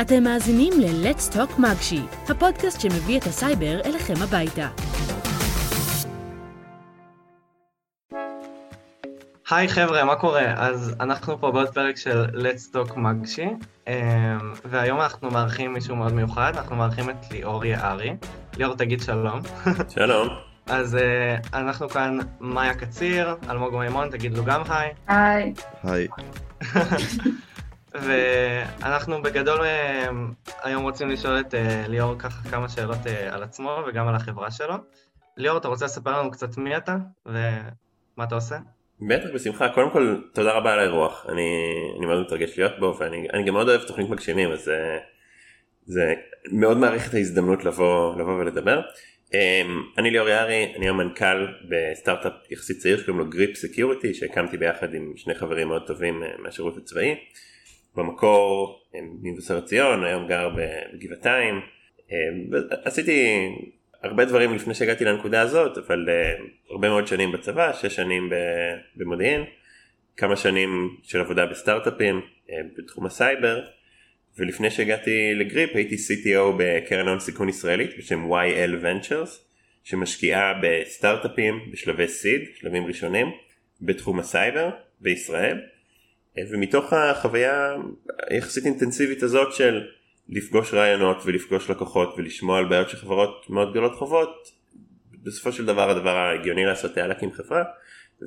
אתם מאזינים ל-Let's Talk מגשי, הפודקאסט שמביא את הסייבר אליכם הביתה. היי חבר'ה, מה קורה? אז אנחנו פה בעוד פרק של Let's Talk מגשי, אמ, והיום אנחנו מארחים מישהו מאוד מיוחד, אנחנו מארחים את ליאור יערי. ליאור, תגיד שלום. שלום. אז אה, אנחנו כאן מאיה קציר, אלמוג מימון, תגיד לו גם היי. היי. היי. ואנחנו בגדול אה, היום רוצים לשאול את אה, ליאור ככה כמה שאלות אה, על עצמו וגם על החברה שלו. ליאור, אתה רוצה לספר לנו קצת מי אתה ומה אתה עושה? בטח בשמחה קודם כל תודה רבה על האירוח אני, אני מאוד מתרגש להיות פה ואני גם מאוד אוהב תוכנית מגשימים אז זה, זה מאוד מעריך את ההזדמנות לבוא, לבוא ולדבר. אני ליאור יערי אני המנכ"ל בסטארט-אפ יחסית צעיר שקוראים לו Grip Security שהקמתי ביחד עם שני חברים מאוד טובים מהשירות הצבאי. במקור ממבשרת ציון, היום גר בגבעתיים. עשיתי הרבה דברים לפני שהגעתי לנקודה הזאת, אבל אה, הרבה מאוד שנים בצבא, שש שנים במודיעין, כמה שנים של עבודה בסטארט-אפים בתחום הסייבר, ולפני שהגעתי ל Grip הייתי CTO בקרן הון סיכון ישראלית בשם YL Ventures, שמשקיעה בסטארט-אפים בשלבי seed, שלבים ראשונים, בתחום הסייבר בישראל. ומתוך החוויה היחסית אינטנסיבית הזאת של לפגוש רעיונות ולפגוש לקוחות ולשמוע על בעיות שחברות מאוד גדולות חוות, בסופו של דבר הדבר ההגיוני לעשות היה להקים חברה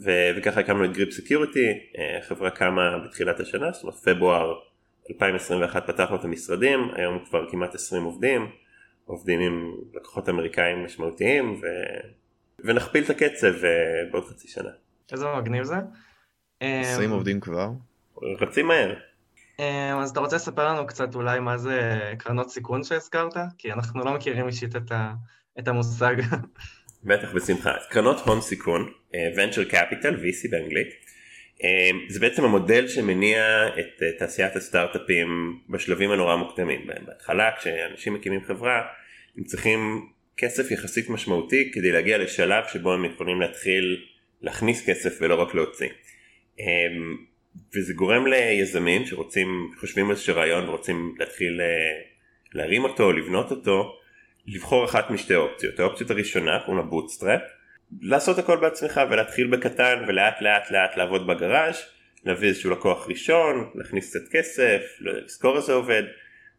ו- וככה הקמנו את Grip Security, חברה קמה בתחילת השנה, זאת אומרת פברואר 2021 פתחנו את המשרדים, היום כבר כמעט 20 עובדים, עובדים עם לקוחות אמריקאים משמעותיים ו... ונכפיל את הקצב אה, בעוד חצי שנה. איזה מגניב זה? 20 עובדים כבר? רצים מהר. אמ, אז אתה רוצה לספר לנו קצת אולי מה זה קרנות סיכון שהזכרת? כי אנחנו לא מכירים אישית את, ה, את המושג. בטח בשמחה. קרנות הון סיכון, אה, venture capital, VC באנגלית, אה, זה בעצם המודל שמניע את אה, תעשיית הסטארט-אפים בשלבים הנורא מוקדמים. בהתחלה כשאנשים מקימים חברה הם צריכים כסף יחסית משמעותי כדי להגיע לשלב שבו הם יכולים להתחיל להכניס כסף ולא רק להוציא. וזה גורם ליזמים שרוצים, חושבים איזשהו רעיון ורוצים להתחיל אה, להרים אותו, לבנות אותו, לבחור אחת משתי אופציות. האופציה הראשונה, קוראים לה bootstrap, לעשות הכל בעצמך ולהתחיל בקטן ולאט לאט לאט לעבוד בגראז', להביא איזשהו לקוח ראשון, להכניס קצת כסף, לשכור איזה עובד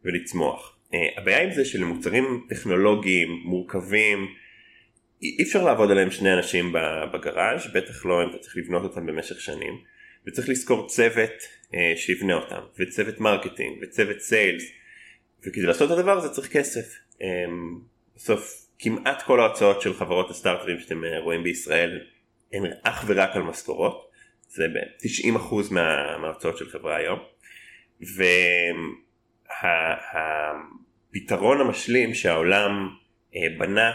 ולצמוח. אה, הבעיה עם זה שלמוצרים טכנולוגיים מורכבים אי אפשר לעבוד עליהם שני אנשים בגראז', בטח לא אם אתה צריך לבנות אותם במשך שנים. וצריך לשכור צוות אה, שיבנה אותם וצוות marketing וצוות sales וכדי לעשות את הדבר הזה צריך כסף. אה, בסוף כמעט כל ההוצאות של חברות הסטארטאפים שאתם אה, רואים בישראל הן אך ורק על משכורות זה ב-90% מה, מההוצאות של חברה היום והפתרון המשלים שהעולם אה, בנה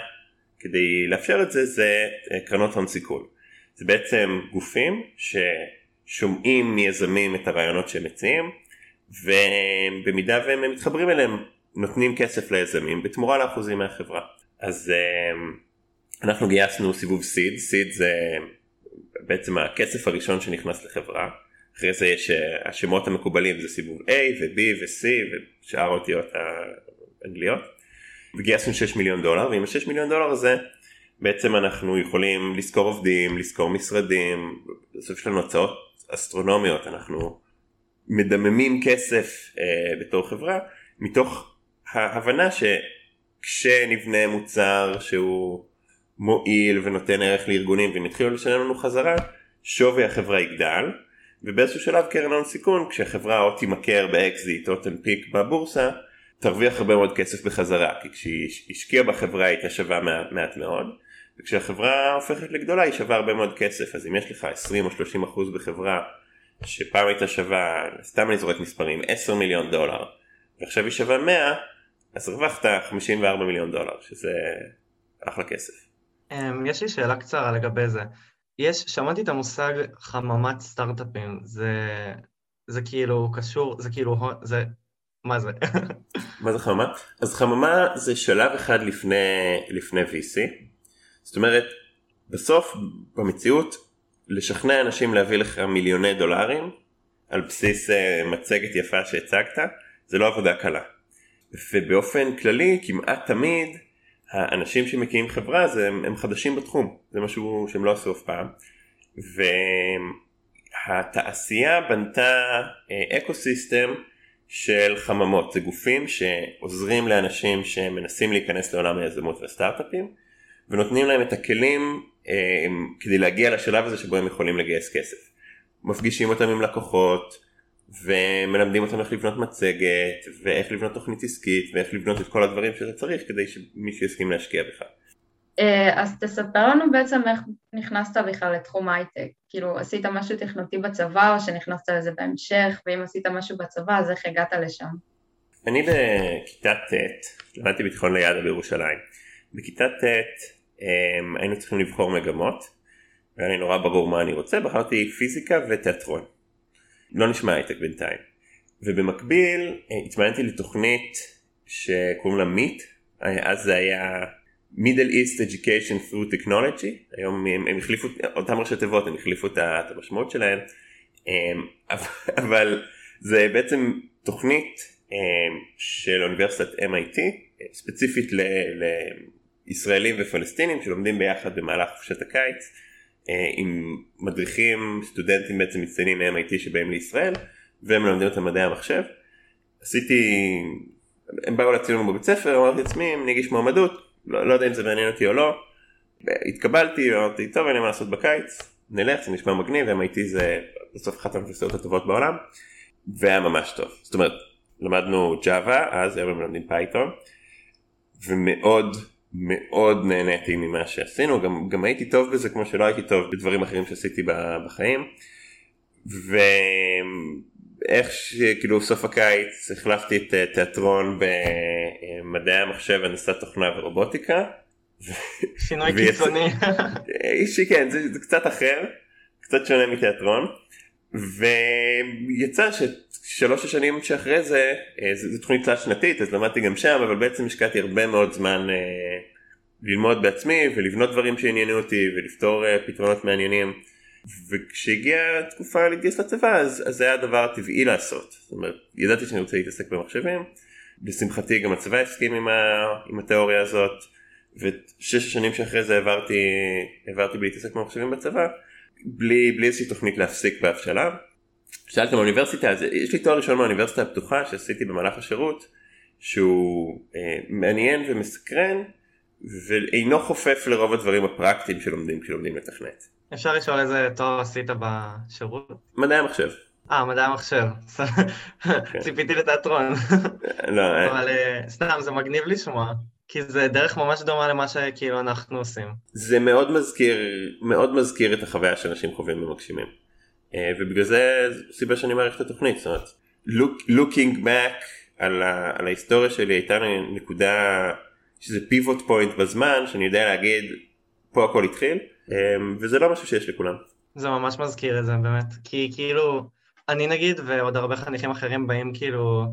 כדי לאפשר את זה זה אה, קרנות הון סיכון. זה בעצם גופים ש... שומעים מיזמים את הרעיונות שהם מציעים ובמידה והם מתחברים אליהם נותנים כסף ליזמים בתמורה לאחוזים מהחברה. אז אמ, אנחנו גייסנו סיבוב סיד, סיד זה בעצם הכסף הראשון שנכנס לחברה, אחרי זה יש אה, השמות המקובלים זה סיבוב A ו-B ו-C ושאר האותיות האנגליות. וגייסנו 6 מיליון דולר ועם ה-6 מיליון דולר הזה בעצם אנחנו יכולים לשכור עובדים, לשכור משרדים, בסוף יש לנו הצעות אסטרונומיות. אנחנו מדממים כסף אה, בתור חברה מתוך ההבנה שכשנבנה מוצר שהוא מועיל ונותן ערך לארגונים והם יתחילו לשלם לנו חזרה שווי החברה יגדל ובאיזשהו שלב קרן הון סיכון כשהחברה או תימכר באקזיט או תנפיק בבורסה תרוויח הרבה מאוד כסף בחזרה כי כשהיא השקיעה בחברה היא הייתה שווה מעט מאוד וכשהחברה הופכת לגדולה היא שווה הרבה מאוד כסף אז אם יש לך 20 או 30 אחוז בחברה שפעם הייתה שווה סתם אני זורק מספרים 10 מיליון דולר ועכשיו היא שווה 100 אז הרווחת 54 מיליון דולר שזה אחלה כסף. אמ, יש לי שאלה קצרה לגבי זה. יש, שמעתי את המושג חממת סטארט-אפים, זה, זה כאילו קשור, זה כאילו, זה, מה זה? מה זה חממה? אז חממה זה שלב אחד לפני, לפני VC, זאת אומרת בסוף במציאות לשכנע אנשים להביא לך מיליוני דולרים על בסיס uh, מצגת יפה שהצגת זה לא עבודה קלה. ובאופן כללי כמעט תמיד האנשים שמקימים חברה זה הם, הם חדשים בתחום. זה משהו שהם לא עשו אף פעם. והתעשייה בנתה אקו סיסטם של חממות. זה גופים שעוזרים לאנשים שמנסים להיכנס לעולם היזמות והסטארט-אפים ונותנים להם את הכלים אה, כדי להגיע לשלב הזה שבו הם יכולים לגייס כסף. מפגישים אותם עם לקוחות ומלמדים אותם איך לבנות מצגת ואיך לבנות תוכנית עסקית ואיך לבנות את כל הדברים שאתה צריך כדי שמישהו יסכים להשקיע בך. אה, אז תספר לנו בעצם איך נכנסת בכלל לתחום הייטק, כאילו עשית משהו תכנותי בצבא או שנכנסת לזה בהמשך ואם עשית משהו בצבא אז איך הגעת לשם? אני בכיתה ט', למדתי בתיכון לידע בירושלים, בכיתה ט' היינו צריכים לבחור מגמות והיה לי נורא ברור מה אני רוצה, בחרתי פיזיקה ותיאטרון, לא נשמע הייטק בינתיים, ובמקביל אה, התמניתי לתוכנית שקוראים לה מיט, אז זה היה Middle East Education through Technology, היום הם, הם החליפו, אותם ראשי תיבות, הם החליפו את המשמעות שלהם, אמ, אבל זה בעצם תוכנית אמ, של אוניברסיטת MIT, ספציפית לישראלים ופלסטינים שלומדים ביחד במהלך חופשת הקיץ, אה, עם מדריכים, סטודנטים בעצם מצטיינים מ-MIT שבאים לישראל, והם מלמדים אותם מדעי המחשב. עשיתי, הם באו להציע לנו בבית ספר, אמרתי לעצמי, אם אני אגיש מועמדות, לא, לא יודע אם זה מעניין אותי או לא. התקבלתי ואמרתי טוב אין לי מה לעשות בקיץ נלך זה נשמע מגניב MIT זה בסוף אחת האוניברסיטאות הטובות בעולם והיה ממש טוב זאת אומרת למדנו Java אז היום הם מלמדים Python ומאוד מאוד נהניתי ממה שעשינו גם, גם הייתי טוב בזה כמו שלא הייתי טוב בדברים אחרים שעשיתי בחיים ואיך שכאילו סוף הקיץ החלפתי את אה, תיאטרון במדעי המחשב הנדסת תוכנה ורובוטיקה. שינוי קיצוני. כן זה, זה קצת אחר קצת שונה מתיאטרון ויצא ששלוש השנים שאחרי זה אה, זו תוכנית תלת שנתית אז למדתי גם שם אבל בעצם השקעתי הרבה מאוד זמן אה, ללמוד בעצמי ולבנות דברים שעניינו אותי ולפתור פתרונות מעניינים. וכשהגיעה התקופה להתגייס לצבא אז, אז זה היה הדבר הטבעי לעשות. זאת אומרת, ידעתי שאני רוצה להתעסק במחשבים, לשמחתי גם הצבא הסכים עם, ה, עם התיאוריה הזאת, ושש השנים שאחרי זה העברתי, העברתי בלהתעסק במחשבים בצבא, בלי, בלי איזושהי תוכנית להפסיק באף שלב. שאלתם באוניברסיטה, אז יש לי תואר ראשון באוניברסיטה הפתוחה שעשיתי במהלך השירות, שהוא אה, מעניין ומסקרן, ואינו חופף לרוב הדברים הפרקטיים שלומדים כשלומדים לתכנת. אפשר לשאול איזה תואר עשית בשירות? מדעי המחשב. אה, מדעי המחשב. כן. ציפיתי לתיאטרון. לא, אה. אבל אה, סתם, זה מגניב לשמוע. כי זה דרך ממש דומה למה שכאילו אנחנו עושים. זה מאוד מזכיר, מאוד מזכיר את החוויה שאנשים חווים במגשימים. אה, ובגלל זה סיבה שאני מעריך את התוכנית. זאת אומרת, look, looking back על, ה, על ההיסטוריה שלי הייתה נקודה שזה פיבוט פוינט בזמן שאני יודע להגיד פה הכל התחיל. אמ, וזה לא משהו שיש לכולם. זה ממש מזכיר את זה באמת, כי כאילו, אני נגיד ועוד הרבה חניכים אחרים באים כאילו,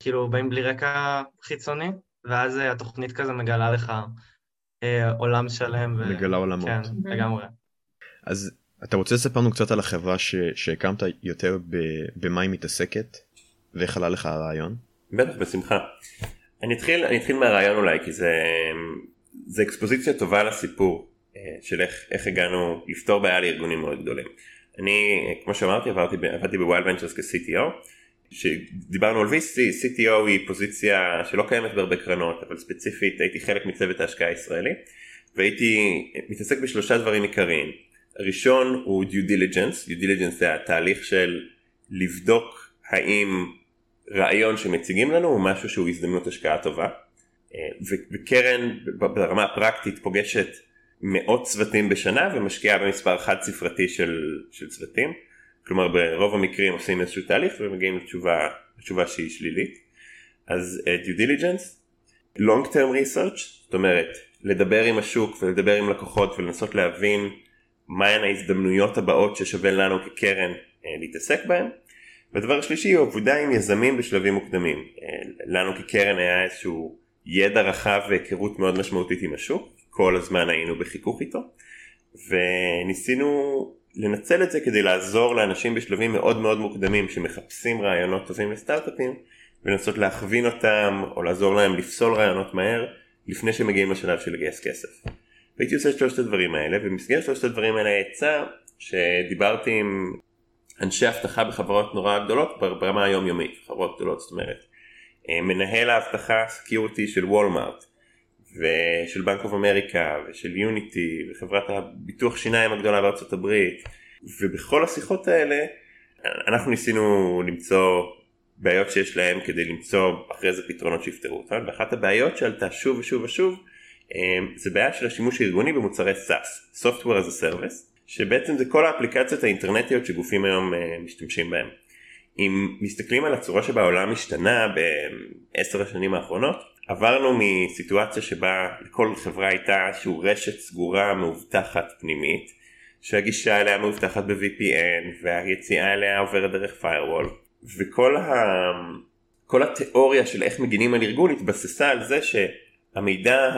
כאילו באים בלי רקע חיצוני, ואז התוכנית כזה מגלה לך אה, עולם שלם. ו... מגלה עולמות. כן, לגמרי. אז אתה רוצה לספר לנו קצת על החברה ש... שהקמת יותר ב... במה היא מתעסקת, ואיך עלה לך הרעיון? בטח, בשמחה. אני אתחיל, אני אתחיל מהרעיון אולי, כי זה, זה אקספוזיציה טובה לסיפור. אה, של איך, איך הגענו לפתור בעיה לארגונים מאוד גדולים. אני כמו שאמרתי עברתי, עבדתי בווילד ונצ'רס כ-CTO שדיברנו על VC, CTO היא פוזיציה שלא קיימת בהרבה קרנות אבל ספציפית הייתי חלק מצוות ההשקעה הישראלי והייתי מתעסק בשלושה דברים עיקריים. הראשון הוא due diligence, due diligence זה התהליך של לבדוק האם רעיון שמציגים לנו הוא משהו שהוא הזדמנות השקעה טובה וקרן ברמה הפרקטית פוגשת מאות צוותים בשנה ומשקיעה במספר חד ספרתי של, של צוותים. כלומר ברוב המקרים עושים איזשהו תהליך ומגיעים לתשובה, לתשובה שהיא שלילית. אז uh, due diligence, long term research, זאת אומרת לדבר עם השוק ולדבר עם לקוחות ולנסות להבין מהן ההזדמנויות הבאות ששווה לנו כקרן uh, להתעסק בהן. והדבר השלישי הוא עבודה עם יזמים בשלבים מוקדמים. Uh, לנו כקרן היה איזשהו ידע רחב והיכרות מאוד משמעותית עם השוק כל הזמן היינו בחיכוך איתו וניסינו לנצל את זה כדי לעזור לאנשים בשלבים מאוד מאוד מוקדמים שמחפשים רעיונות טובים לסטארט-אפים ולנסות להכווין אותם או לעזור להם לפסול רעיונות מהר לפני שהם מגיעים לשלב של לגייס כסף. והייתי עושה שלושת הדברים האלה ובמסגרת שלושת הדברים האלה יצא שדיברתי עם אנשי אבטחה בחברות נורא גדולות ברמה היומיומית, חברות גדולות זאת אומרת. אה, מנהל האבטחה סקיורטי של וולמארט ושל בנק אוף אמריקה ושל יוניטי וחברת הביטוח שיניים הגדולה בארצות הברית ובכל השיחות האלה אנחנו ניסינו למצוא בעיות שיש להם כדי למצוא אחרי זה פתרונות שיפתרו אותן ואחת הבעיות שעלתה שוב ושוב ושוב אה, זה בעיה של השימוש הארגוני במוצרי SaaS, Software as a Service, שבעצם זה כל האפליקציות האינטרנטיות שגופים היום אה, משתמשים בהם. אם מסתכלים על הצורה שבה העולם השתנה בעשר השנים האחרונות, עברנו מסיטואציה שבה לכל חברה הייתה איזושהי רשת סגורה מאובטחת פנימית, שהגישה אליה מאובטחת ב-VPN והיציאה אליה עוברת דרך firewall, וכל ה... כל התיאוריה של איך מגינים על ארגון התבססה על זה שהמידע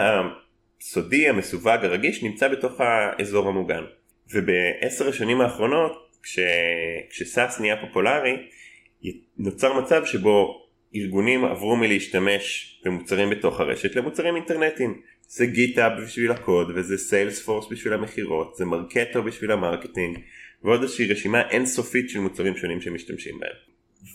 הסודי, המסווג, הרגיש, נמצא בתוך האזור המוגן. ובעשר השנים האחרונות, כש... כשסאס נהיה פופולרי, נוצר מצב שבו ארגונים עברו מלהשתמש במוצרים בתוך הרשת למוצרים אינטרנטיים. זה GitHub בשביל הקוד וזה Salesforce בשביל המכירות, זה Marketo בשביל ה marketing ועוד איזושהי רשימה אינסופית של מוצרים שונים שמשתמשים בהם.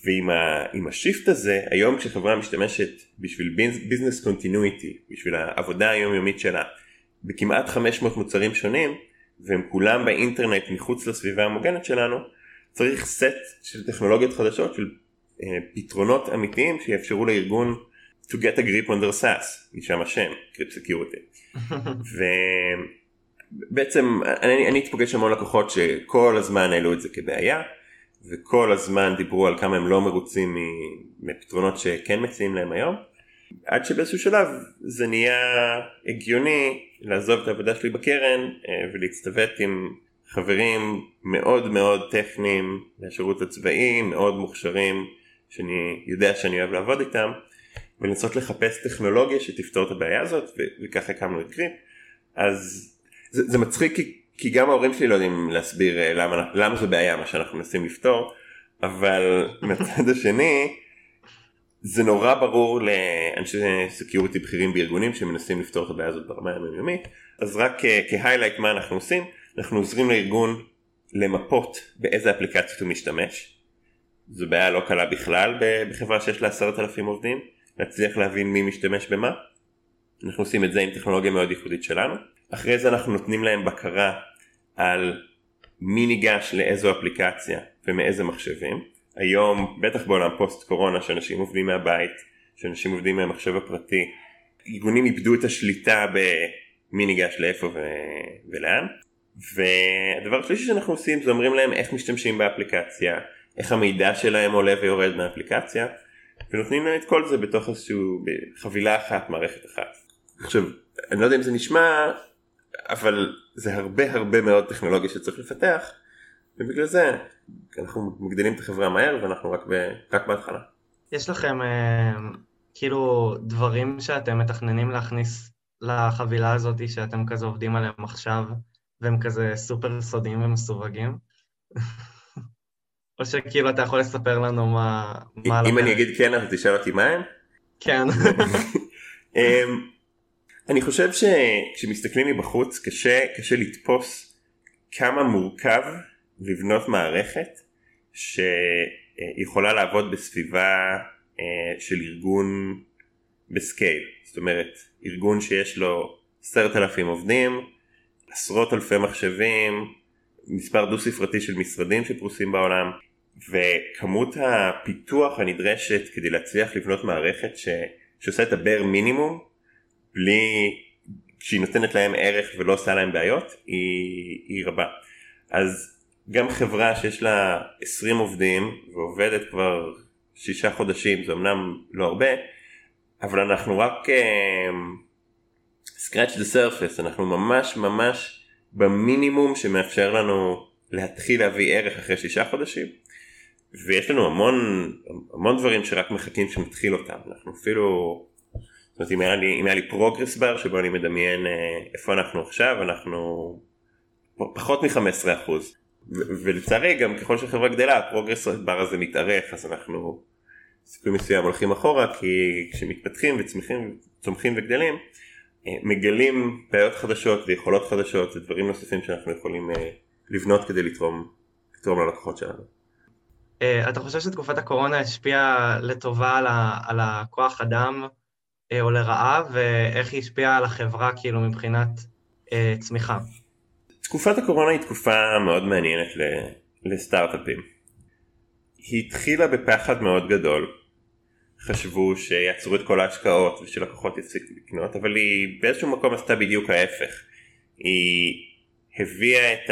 ועם ה, ה shift הזה היום כשחברה משתמשת בשביל business continuity בשביל העבודה היומיומית שלה בכמעט 500 מוצרים שונים והם כולם באינטרנט מחוץ לסביבה המוגנת שלנו צריך סט של טכנולוגיות חדשות של פתרונות אמיתיים שיאפשרו לארגון to get a grip on their SAS משם השם קריפ סקיורטי ובעצם אני, אני פוגש המון לקוחות שכל הזמן העלו את זה כבעיה וכל הזמן דיברו על כמה הם לא מרוצים מפתרונות שכן מציעים להם היום. עד שבאיזשהו שלב זה נהיה הגיוני לעזוב את העבודה שלי בקרן אה, ולהצטוות עם חברים מאוד מאוד טכניים מהשירות הצבאי, מאוד מוכשרים, שאני יודע שאני אוהב לעבוד איתם, ולנסות לחפש טכנולוגיה שתפתור את הבעיה הזאת, וככה הקמנו את Grip. אז זה, זה מצחיק כי, כי גם ההורים שלי לא יודעים להסביר אה, למה, למה זו בעיה מה שאנחנו מנסים לפתור, אבל מהצד השני, זה נורא ברור לאנשי security בכירים בארגונים שמנסים לפתור את הבעיה הזאת ברמה היומיומית, אז רק כ highlight מה אנחנו עושים, אנחנו עוזרים לארגון למפות באיזה אפליקציות הוא משתמש. זו בעיה לא קלה בכלל בחברה שיש לה עשרת אלפים עובדים, להצליח להבין מי משתמש במה. אנחנו עושים את זה עם טכנולוגיה מאוד ייחודית שלנו. אחרי זה אנחנו נותנים להם בקרה על מי ניגש לאיזו אפליקציה ומאיזה מחשבים. היום, בטח בעולם פוסט קורונה, שאנשים עובדים מהבית, שאנשים עובדים מהמחשב הפרטי, ארגונים איבדו את השליטה במי ניגש לאיפה ו... ולאן. והדבר השלישי שאנחנו עושים זה אומרים להם איך משתמשים באפליקציה, איך המידע שלהם עולה ויורד מהאפליקציה, ונותנים להם את כל זה בתוך איזושהי חבילה אחת, מערכת אחת. עכשיו, אני לא יודע אם זה נשמע, אבל זה הרבה הרבה מאוד טכנולוגיה שצריך לפתח, ובגלל זה אנחנו מגדילים את החברה מהר ואנחנו רק, ב, רק בהתחלה. יש לכם אה, כאילו דברים שאתם מתכננים להכניס לחבילה הזאת שאתם כזה עובדים עליהם עכשיו והם כזה סופר סודיים ומסווגים? או שכאילו אתה יכול לספר לנו מה... מה אם אני אגיד כן אז תשאל אותי מה הם? כן. אמ, אני חושב שכשמסתכלים מבחוץ קשה, קשה לתפוס כמה מורכב לבנות מערכת שיכולה לעבוד בסביבה אה, של ארגון בסקייל. זאת אומרת, ארגון שיש לו עשרת אלפים עובדים, עשרות אלפי מחשבים, מספר דו ספרתי של משרדים שפרוסים בעולם, וכמות הפיתוח הנדרשת כדי להצליח לבנות מערכת ש... שעושה את הבר מינימום, בלי שהיא נותנת להם ערך ולא עושה להם בעיות, היא, היא רבה. אז גם חברה שיש לה 20 עובדים ועובדת כבר שישה חודשים, זה אמנם לא הרבה, אבל אנחנו רק אה, scratch the surface, אנחנו ממש ממש במינימום שמאפשר לנו להתחיל להביא ערך אחרי שישה חודשים. ויש לנו המון המון דברים שרק מחכים שנתחיל אותם אנחנו אפילו זאת אומרת אם היה לי, אם היה לי progress bar שבו אני מדמיין אה, איפה אנחנו עכשיו אנחנו פחות מ-15% ולצערי גם ככל שהחברה גדלה הפרוגרס בר הזה מתארך אז אנחנו סיכוי מסוים הולכים אחורה כי כשמתפתחים צומחים וגדלים מגלים בעיות חדשות ויכולות חדשות ודברים נוספים שאנחנו יכולים אה, לבנות כדי לתרום, לתרום ללקוחות שלנו. אה, אתה חושב שתקופת הקורונה השפיעה לטובה על, ה, על הכוח אדם או לרעה, ואיך היא השפיעה על החברה כאילו מבחינת אה, צמיחה? תקופת הקורונה היא תקופה מאוד מעניינת לסטארט-אפים. היא התחילה בפחד מאוד גדול. חשבו שיעצרו את כל ההשקעות ושלקוחות יפסיקו לקנות, אבל היא באיזשהו מקום עשתה בדיוק ההפך. היא הביאה את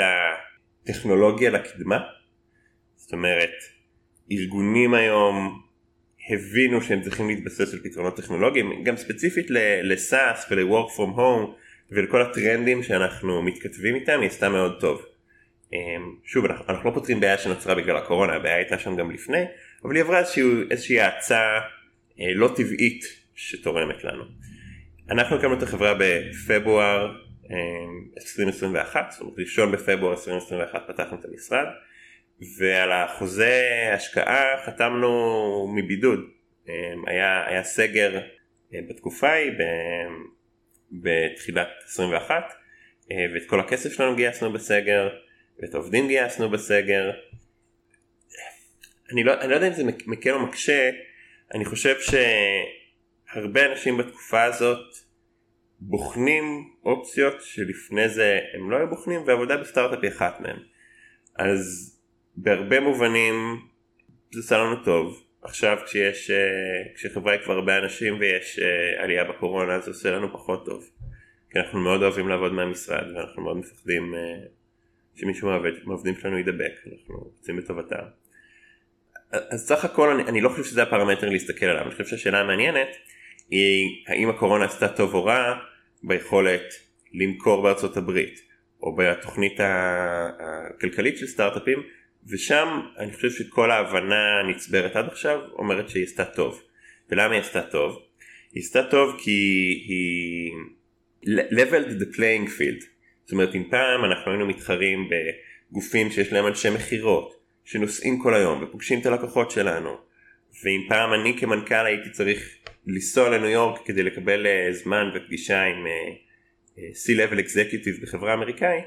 הטכנולוגיה לקדמה, זאת אומרת, ארגונים היום הבינו שהם צריכים להתבסס על פתרונות טכנולוגיים, גם ספציפית ל-SaaS ול-Work From Home ולכל הטרנדים שאנחנו מתכתבים איתם היא עשתה מאוד טוב. אמ, שוב אנחנו, אנחנו לא פותרים בעיה שנוצרה בגלל הקורונה הבעיה הייתה שם גם לפני אבל היא עברה איזושהי, האצה לא טבעית שתורמת לנו. אנחנו הקמנו את החברה בפברואר 2021 אמ, זאת אומרת ראשון בפברואר 2021 פתחנו את המשרד ועל החוזה השקעה חתמנו מבידוד אמ, היה, היה סגר אה, בתקופה ההיא בתחילת 21 אה, ואת כל הכסף שלנו גייסנו בסגר ואת העובדים גייסנו בסגר. אני לא, אני לא יודע אם זה מקל או מקשה, אני חושב שהרבה אנשים בתקופה הזאת בוחנים אופציות שלפני זה הם לא היו בוחנים ועבודה בסטארט-אפ היא אחת מהם. אז בהרבה מובנים זה עושה לנו טוב. עכשיו כשיש, אה, כשחברה היא כבר הרבה אנשים ויש אה, עלייה בקורונה זה עושה לנו פחות טוב. כי אנחנו מאוד אוהבים לעבוד מהמשרד ואנחנו מאוד מפחדים שמישהו מהעובדים שלנו ידבק, אנחנו רוצים בטובתם. אז סך הכל אני, אני לא חושב שזה הפרמטר להסתכל עליו, אני חושב שהשאלה המעניינת היא האם הקורונה עשתה טוב או רע ביכולת למכור בארצות הברית או בתוכנית הכלכלית של סטארט-אפים ושם אני חושב שכל ההבנה הנצברת עד עכשיו אומרת שהיא עשתה טוב. ולמה היא עשתה טוב? היא עשתה טוב כי היא leveled the playing field זאת אומרת אם פעם אנחנו היינו מתחרים בגופים שיש להם אנשי מכירות שנוסעים כל היום ופוגשים את הלקוחות שלנו. ואם פעם אני כמנכ"ל הייתי צריך לנסוע לניו יורק כדי לקבל אה, זמן ופגישה עם אה, אה, C-Level Executive בחברה אמריקאית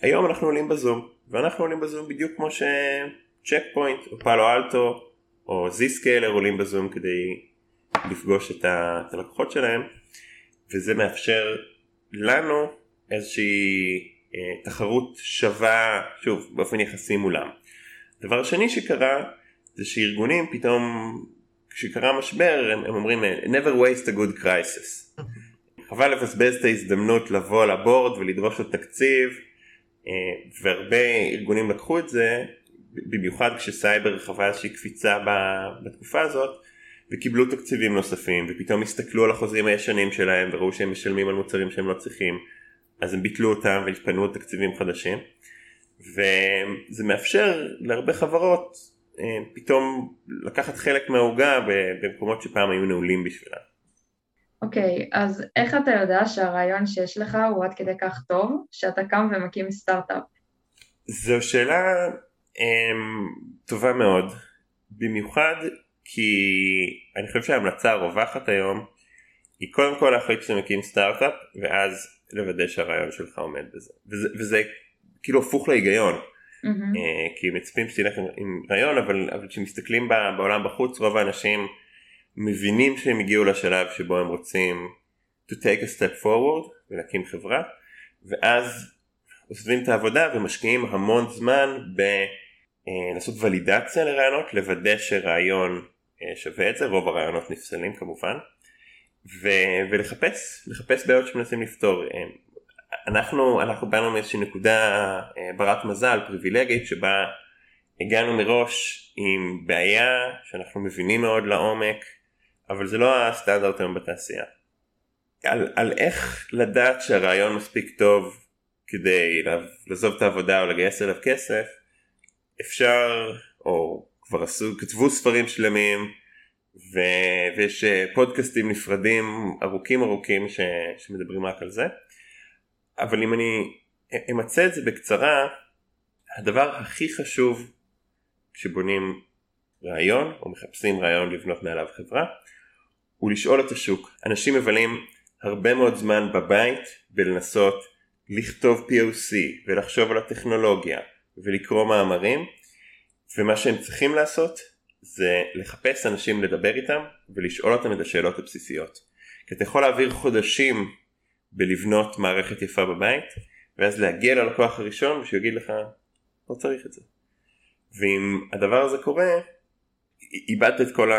היום אנחנו עולים בזום. ואנחנו עולים בזום בדיוק כמו שצ'ק פוינט או פאלו אלטו או זיסקיילר עולים בזום כדי לפגוש את הלקוחות שלהם. וזה מאפשר לנו איזושהי תחרות שווה, שוב, באופן יחסי מולם. דבר שני שקרה זה שארגונים פתאום כשקרה משבר הם, הם אומרים never waste a good crisis. חבל לבזבז את ההזדמנות לבוא לבורד ולדרוש עוד תקציב אה, והרבה ארגונים לקחו את זה במיוחד כשסייבר חווה איזושהי קפיצה בתקופה הזאת וקיבלו תקציבים נוספים ופתאום הסתכלו על החוזים הישנים שלהם וראו שהם משלמים על מוצרים שהם לא צריכים אז הם ביטלו אותם והתפנו תקציבים חדשים וזה מאפשר להרבה חברות אה, פתאום לקחת חלק מהעוגה במקומות שפעם היו נעולים בשבילם. אוקיי, okay, אז איך אתה יודע שהרעיון שיש לך הוא עד כדי כך טוב שאתה קם ומקים סטארט-אפ? זו שאלה um, טובה מאוד, במיוחד כי אני חושב שההמלצה הרווחת היום היא קודם כל להחליט שאתה מקים סטארט-אפ ואז לוודא שהרעיון שלך עומד בזה וזה, וזה כאילו הפוך להיגיון mm-hmm. כי מצפים שתלך עם, רעיון אבל, אבל כשמסתכלים בעולם בחוץ רוב האנשים מבינים שהם הגיעו לשלב שבו הם רוצים to take a step forward ולהקים חברה ואז עוזבים את העבודה ומשקיעים המון זמן בלעשות אה, ולידציה לרעיונות לוודא שרעיון אה, שווה את זה רוב הרעיונות נפסלים כמובן ו- ולחפש, לחפש בעיות שמנסים לפתור. אנחנו, אנחנו באנו מאיזושהי נקודה אה, ברת מזל, פריבילגית, שבה הגענו מראש עם בעיה שאנחנו מבינים מאוד לעומק, אבל זה לא הסטנדרט היום בתעשייה. על, על איך לדעת שהרעיון מספיק טוב כדי לעזוב את העבודה או לגייס אליו כסף, אפשר, או כבר עשו, כתבו ספרים שלמים, ו... ויש אה, פודקאסטים נפרדים ארוכים ארוכים ש... שמדברים רק על זה אבל אם אני אמצה את זה בקצרה הדבר הכי חשוב כשבונים רעיון או מחפשים רעיון לבנות מעליו חברה הוא לשאול את השוק. אנשים מבלים הרבה מאוד זמן בבית בלנסות לכתוב POC ולחשוב על הטכנולוגיה ולקרוא מאמרים ומה שהם צריכים לעשות זה לחפש אנשים לדבר איתם ולשאול אותם את השאלות הבסיסיות. כי אתה יכול להעביר חודשים בלבנות מערכת יפה בבית ואז להגיע ללקוח הראשון ושהוא יגיד לך לא צריך את זה. ואם הדבר הזה קורה איבדת את כל, ה...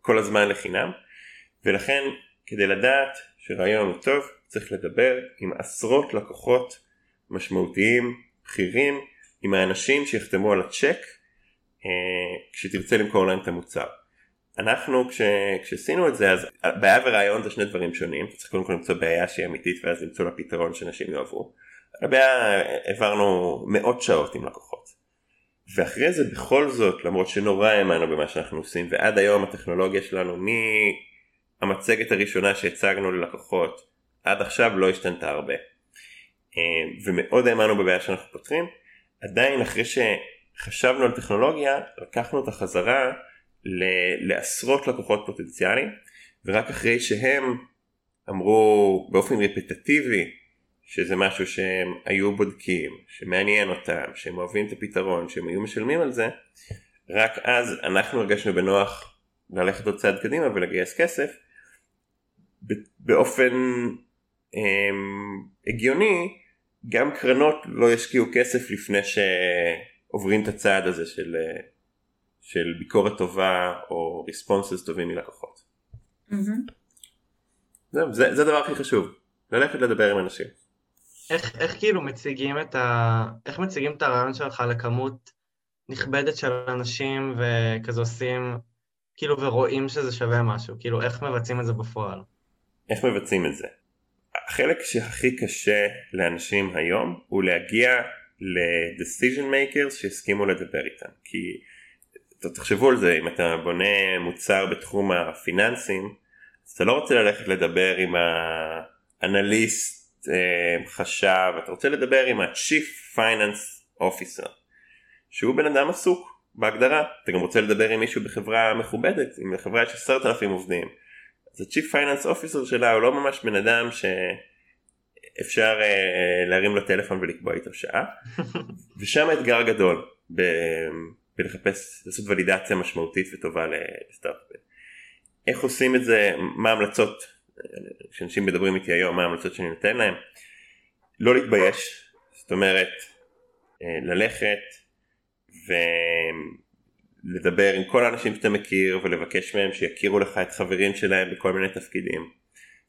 כל הזמן לחינם ולכן כדי לדעת שרעיון הוא טוב צריך לדבר עם עשרות לקוחות משמעותיים בכירים עם האנשים שיחתמו על הצ'ק אה, כשתרצה למכור להם את המוצר. אנחנו כש, כשעשינו את זה אז בעיה ורעיון זה שני דברים שונים צריך קודם כל למצוא בעיה שהיא אמיתית ואז למצוא לה פתרון שאנשים יאהבו. הבעיה העברנו מאות שעות עם לקוחות. ואחרי זה בכל זאת למרות שנורא האמנו במה שאנחנו עושים ועד היום הטכנולוגיה שלנו מהמצגת הראשונה שהצגנו ללקוחות עד עכשיו לא השתנתה הרבה. אה, ומאוד האמנו בבעיה שאנחנו פותרים עדיין אחרי שחשבנו על טכנולוגיה לקחנו אותה חזרה לעשרות לקוחות פוטנציאליים ורק אחרי שהם אמרו באופן רפטטיבי שזה משהו שהם היו בודקים, שמעניין אותם, שהם אוהבים את הפתרון, שהם היו משלמים על זה, רק אז אנחנו הרגשנו בנוח ללכת עוד צעד קדימה ולגייס כסף באופן הם, הגיוני גם קרנות לא ישקיעו כסף לפני שעוברים את הצעד הזה של, של ביקורת טובה או ריספונסס טובים מלקוחות. Mm-hmm. זה, זה, זה הדבר הכי חשוב, ללכת לדבר עם אנשים. איך, איך כאילו מציגים את ה... איך מציגים את הרעיון שלך לכמות נכבדת של אנשים וכזה עושים, כאילו ורואים שזה שווה משהו, כאילו איך מבצעים את זה בפועל? איך מבצעים את זה? החלק שהכי קשה לאנשים היום הוא להגיע ל-decision makers שיסכימו לדבר איתם כי תחשבו על זה אם אתה בונה מוצר בתחום הפיננסים אז אתה לא רוצה ללכת לדבר עם האנליסט אה, חשב אתה רוצה לדבר עם ה-chief finance officer שהוא בן אדם עסוק בהגדרה. אתה גם רוצה לדבר עם מישהו בחברה מכובדת אם לחברה יש עשרת אלפים עובדים. אז ה-Chief Finance Officer שלה הוא לא ממש בן אדם שאפשר uh, להרים לו טלפון ולקבוע איתו שעה. ושם האתגר גדול ב- בלחפש לעשות ולידציה משמעותית וטובה לסטארט-אפים. איך עושים את זה מה ההמלצות כשאנשים מדברים איתי היום מה ההמלצות שאני נותן להם לא להתבייש זאת אומרת אה, ללכת ו... לדבר עם כל האנשים שאתה מכיר ולבקש מהם שיכירו לך את חברים שלהם בכל מיני תפקידים.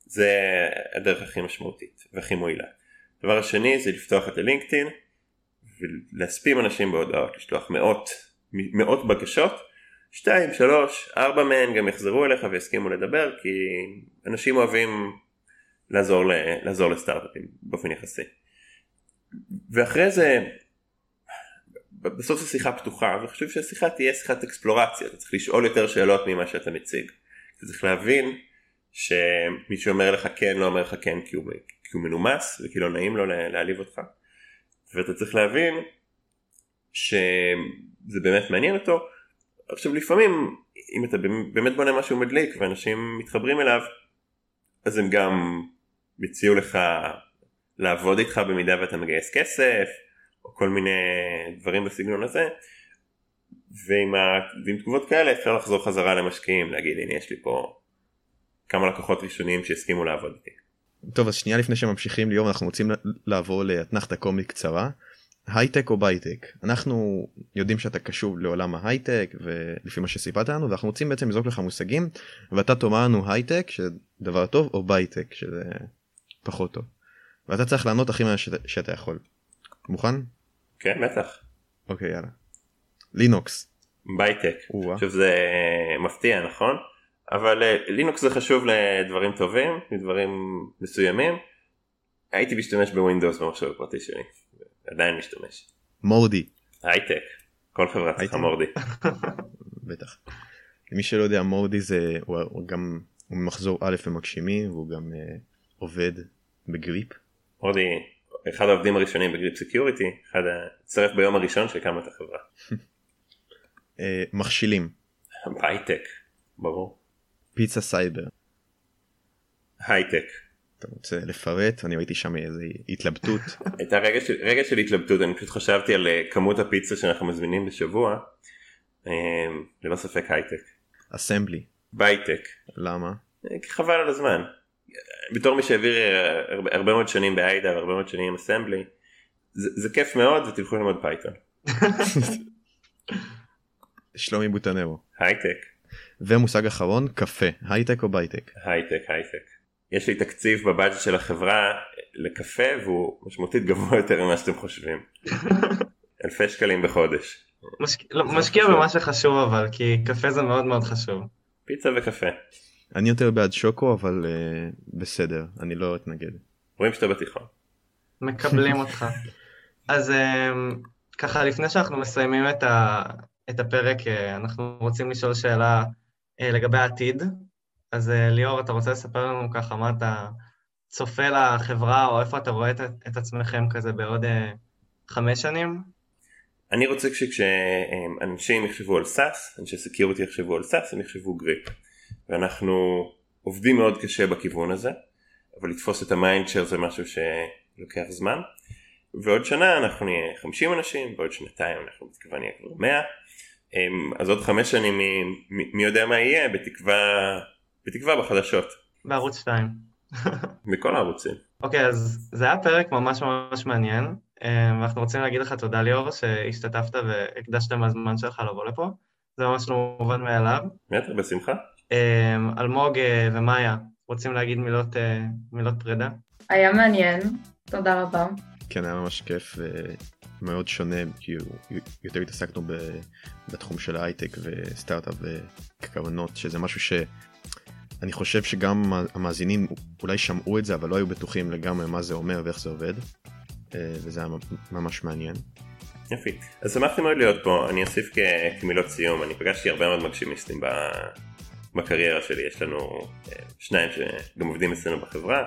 זה הדרך הכי משמעותית והכי מועילה. הדבר השני זה לפתוח את הלינקדאין ולהספים אנשים בהודעות, לשלוח מאות, מאות בקשות, שתיים, שלוש, ארבע מהן גם יחזרו אליך ויסכימו לדבר כי אנשים אוהבים לעזור, לעזור לסטארט-אפים באופן יחסי. ואחרי זה בסוף זו שיחה פתוחה וחשוב שהשיחה תהיה שיחת אקספלורציה אתה צריך לשאול יותר שאלות ממה שאתה מציג. אתה צריך להבין שמי שאומר לך כן לא אומר לך כן כי הוא, כי הוא מנומס וכי לא נעים לו להעליב אותך ואתה צריך להבין שזה באמת מעניין אותו עכשיו לפעמים אם אתה באמת בונה משהו מדליק ואנשים מתחברים אליו אז הם גם יציעו לך לעבוד איתך במידה ואתה מגייס כסף או כל מיני דברים בסגנון הזה ועם, ה... ועם תגובות כאלה אפשר לחזור חזרה למשקיעים להגיד הנה יש לי פה כמה לקוחות ראשונים שהסכימו לעבוד איתי. טוב אז שנייה לפני שממשיכים ליאור אנחנו רוצים לעבור לאתנחתא קומית קצרה. הייטק או בייטק אנחנו יודעים שאתה קשוב לעולם ההייטק ולפי מה שסיפרת לנו ואנחנו רוצים בעצם לזרוק לך מושגים ואתה תאמר לנו הייטק שזה דבר טוב או בייטק שזה פחות טוב. ואתה צריך לענות הכי מה שאתה, שאתה יכול. מוכן? כן בטח. אוקיי יאללה. לינוקס. בייטק. עכשיו זה מפתיע נכון? אבל אה, לינוקס זה חשוב לדברים טובים, לדברים מסוימים. הייתי משתמש ב Windows במחשב הפרטי שלי. עדיין משתמש. מורדי. הייטק. כל חברה צריכה מורדי. בטח. למי שלא יודע מורדי זה הוא, הוא גם הוא ממחזור א' במגשימים והוא גם אה, עובד ב Grip. מורדי אחד העובדים הראשונים ב Grip Security, אחד הצטרף ביום הראשון שהקמנו את החברה. אה, מגשימים. הייטק, ברור. פיצה סייבר. הייטק. אתה רוצה לפרט? אני ראיתי שם איזה התלבטות. הייתה רגע של, רגע של התלבטות, אני פשוט חשבתי על אה, כמות הפיצה שאנחנו מזמינים בשבוע. אה, ללא ספק הייטק. Assembly. בייטק. למה? אה, כי חבל על הזמן. בתור מי שהעביר הרבה, הרבה מאוד שנים ב IDA והרבה מאוד שנים עם Assembly, זה, זה כיף מאוד ותלכו ללמוד Python. שלומי בוטנרו. הייטק. ומושג אחרון, קפה. הייטק או בייטק? הייטק, הייטק. יש לי תקציב בבאג'ט של החברה לקפה והוא משמעותית גבוה יותר ממה שאתם חושבים. אלפי שקלים בחודש. משק... לא, משקיע חשוב. במה שחשוב אבל, כי קפה זה מאוד מאוד חשוב. פיצה וקפה. אני יותר בעד שוקו אבל uh, בסדר אני לא אתנגד. רואים שאתה בתיכון. מקבלים אותך. אז אמ, ככה, לפני שאנחנו מסיימים את, ה... את הפרק, אה, אנחנו רוצים לשאול שאלה אה, לגבי העתיד. אז אה, ליאור, אתה רוצה לספר לנו ככה מה אתה צופה לחברה, או איפה אתה רואה את, את עצמכם כזה בעוד אה, חמש שנים? אני רוצה שכשאנשים יחשבו על SaaS, אנשי security יחשבו על SaaS, הם יחשבו Grip. ואנחנו עובדים מאוד קשה בכיוון הזה, אבל לתפוס את ה mindshare זה משהו שלוקח זמן. ועוד שנה אנחנו נהיה 50 אנשים, ועוד שנתיים אנחנו בתקווה נהיה כבר 100. אמ, אז עוד חמש שנים מי, מי יודע מה יהיה, בתקווה, בתקווה בחדשות, בערוץ 2. מכל הערוצים. אוקיי, אז זה היה פרק ממש ממש מעניין, אה, ואנחנו רוצים להגיד לך תודה ליאור שהשתתפת והקדשת מהזמן שלך לבוא לפה, זה ממש לא מובן מאליו. בטח, בשמחה. אה, אלמוג אה, ומאיה, רוצים להגיד מילות, אה, מילות פרידה? היה מעניין, תודה רבה. כן היה ממש כיף ומאוד שונה כי יותר התעסקנו בתחום של ההייטק וסטארט-אפ וכוונות שזה משהו שאני חושב שגם המאזינים אולי שמעו את זה אבל לא היו בטוחים לגמרי מה זה אומר ואיך זה עובד אה, וזה היה ממש מעניין. יפי. אז שמחתי מאוד להיות פה, אני אוסיף כמילות סיום, אני פגשתי הרבה מאוד מגשימיסטים בקריירה שלי, יש לנו אה, שניים שגם עובדים אצלנו בחברה,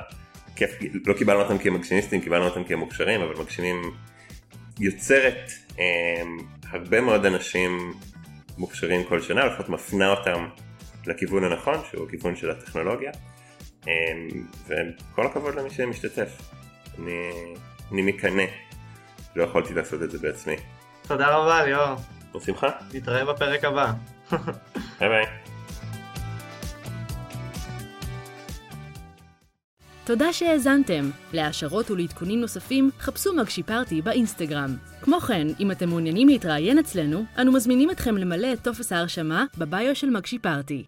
כיף, לא קיבלנו אותם כמגשימיסטים, קיבלנו אותם כמוכשרים, אבל מגשימים יוצרת אה, הרבה מאוד אנשים מוכשרים כל שנה, לפחות מפנה אותם לכיוון הנכון, שהוא הכיוון של הטכנולוגיה, אה, וכל הכבוד למי שמשתתף. אני, אני מקנא, לא יכולתי לעשות את זה בעצמי. תודה רבה ליאור, בשמחה, נתראה בפרק הבא. ביי ביי. תודה שהאזנתם. להעשרות ולעדכונים נוספים, חפשו מגשי פארטי באינסטגרם. כמו כן, אם אתם מעוניינים להתראיין אצלנו, אנו מזמינים אתכם למלא את טופס ההרשמה בביו של מגשי פארטי.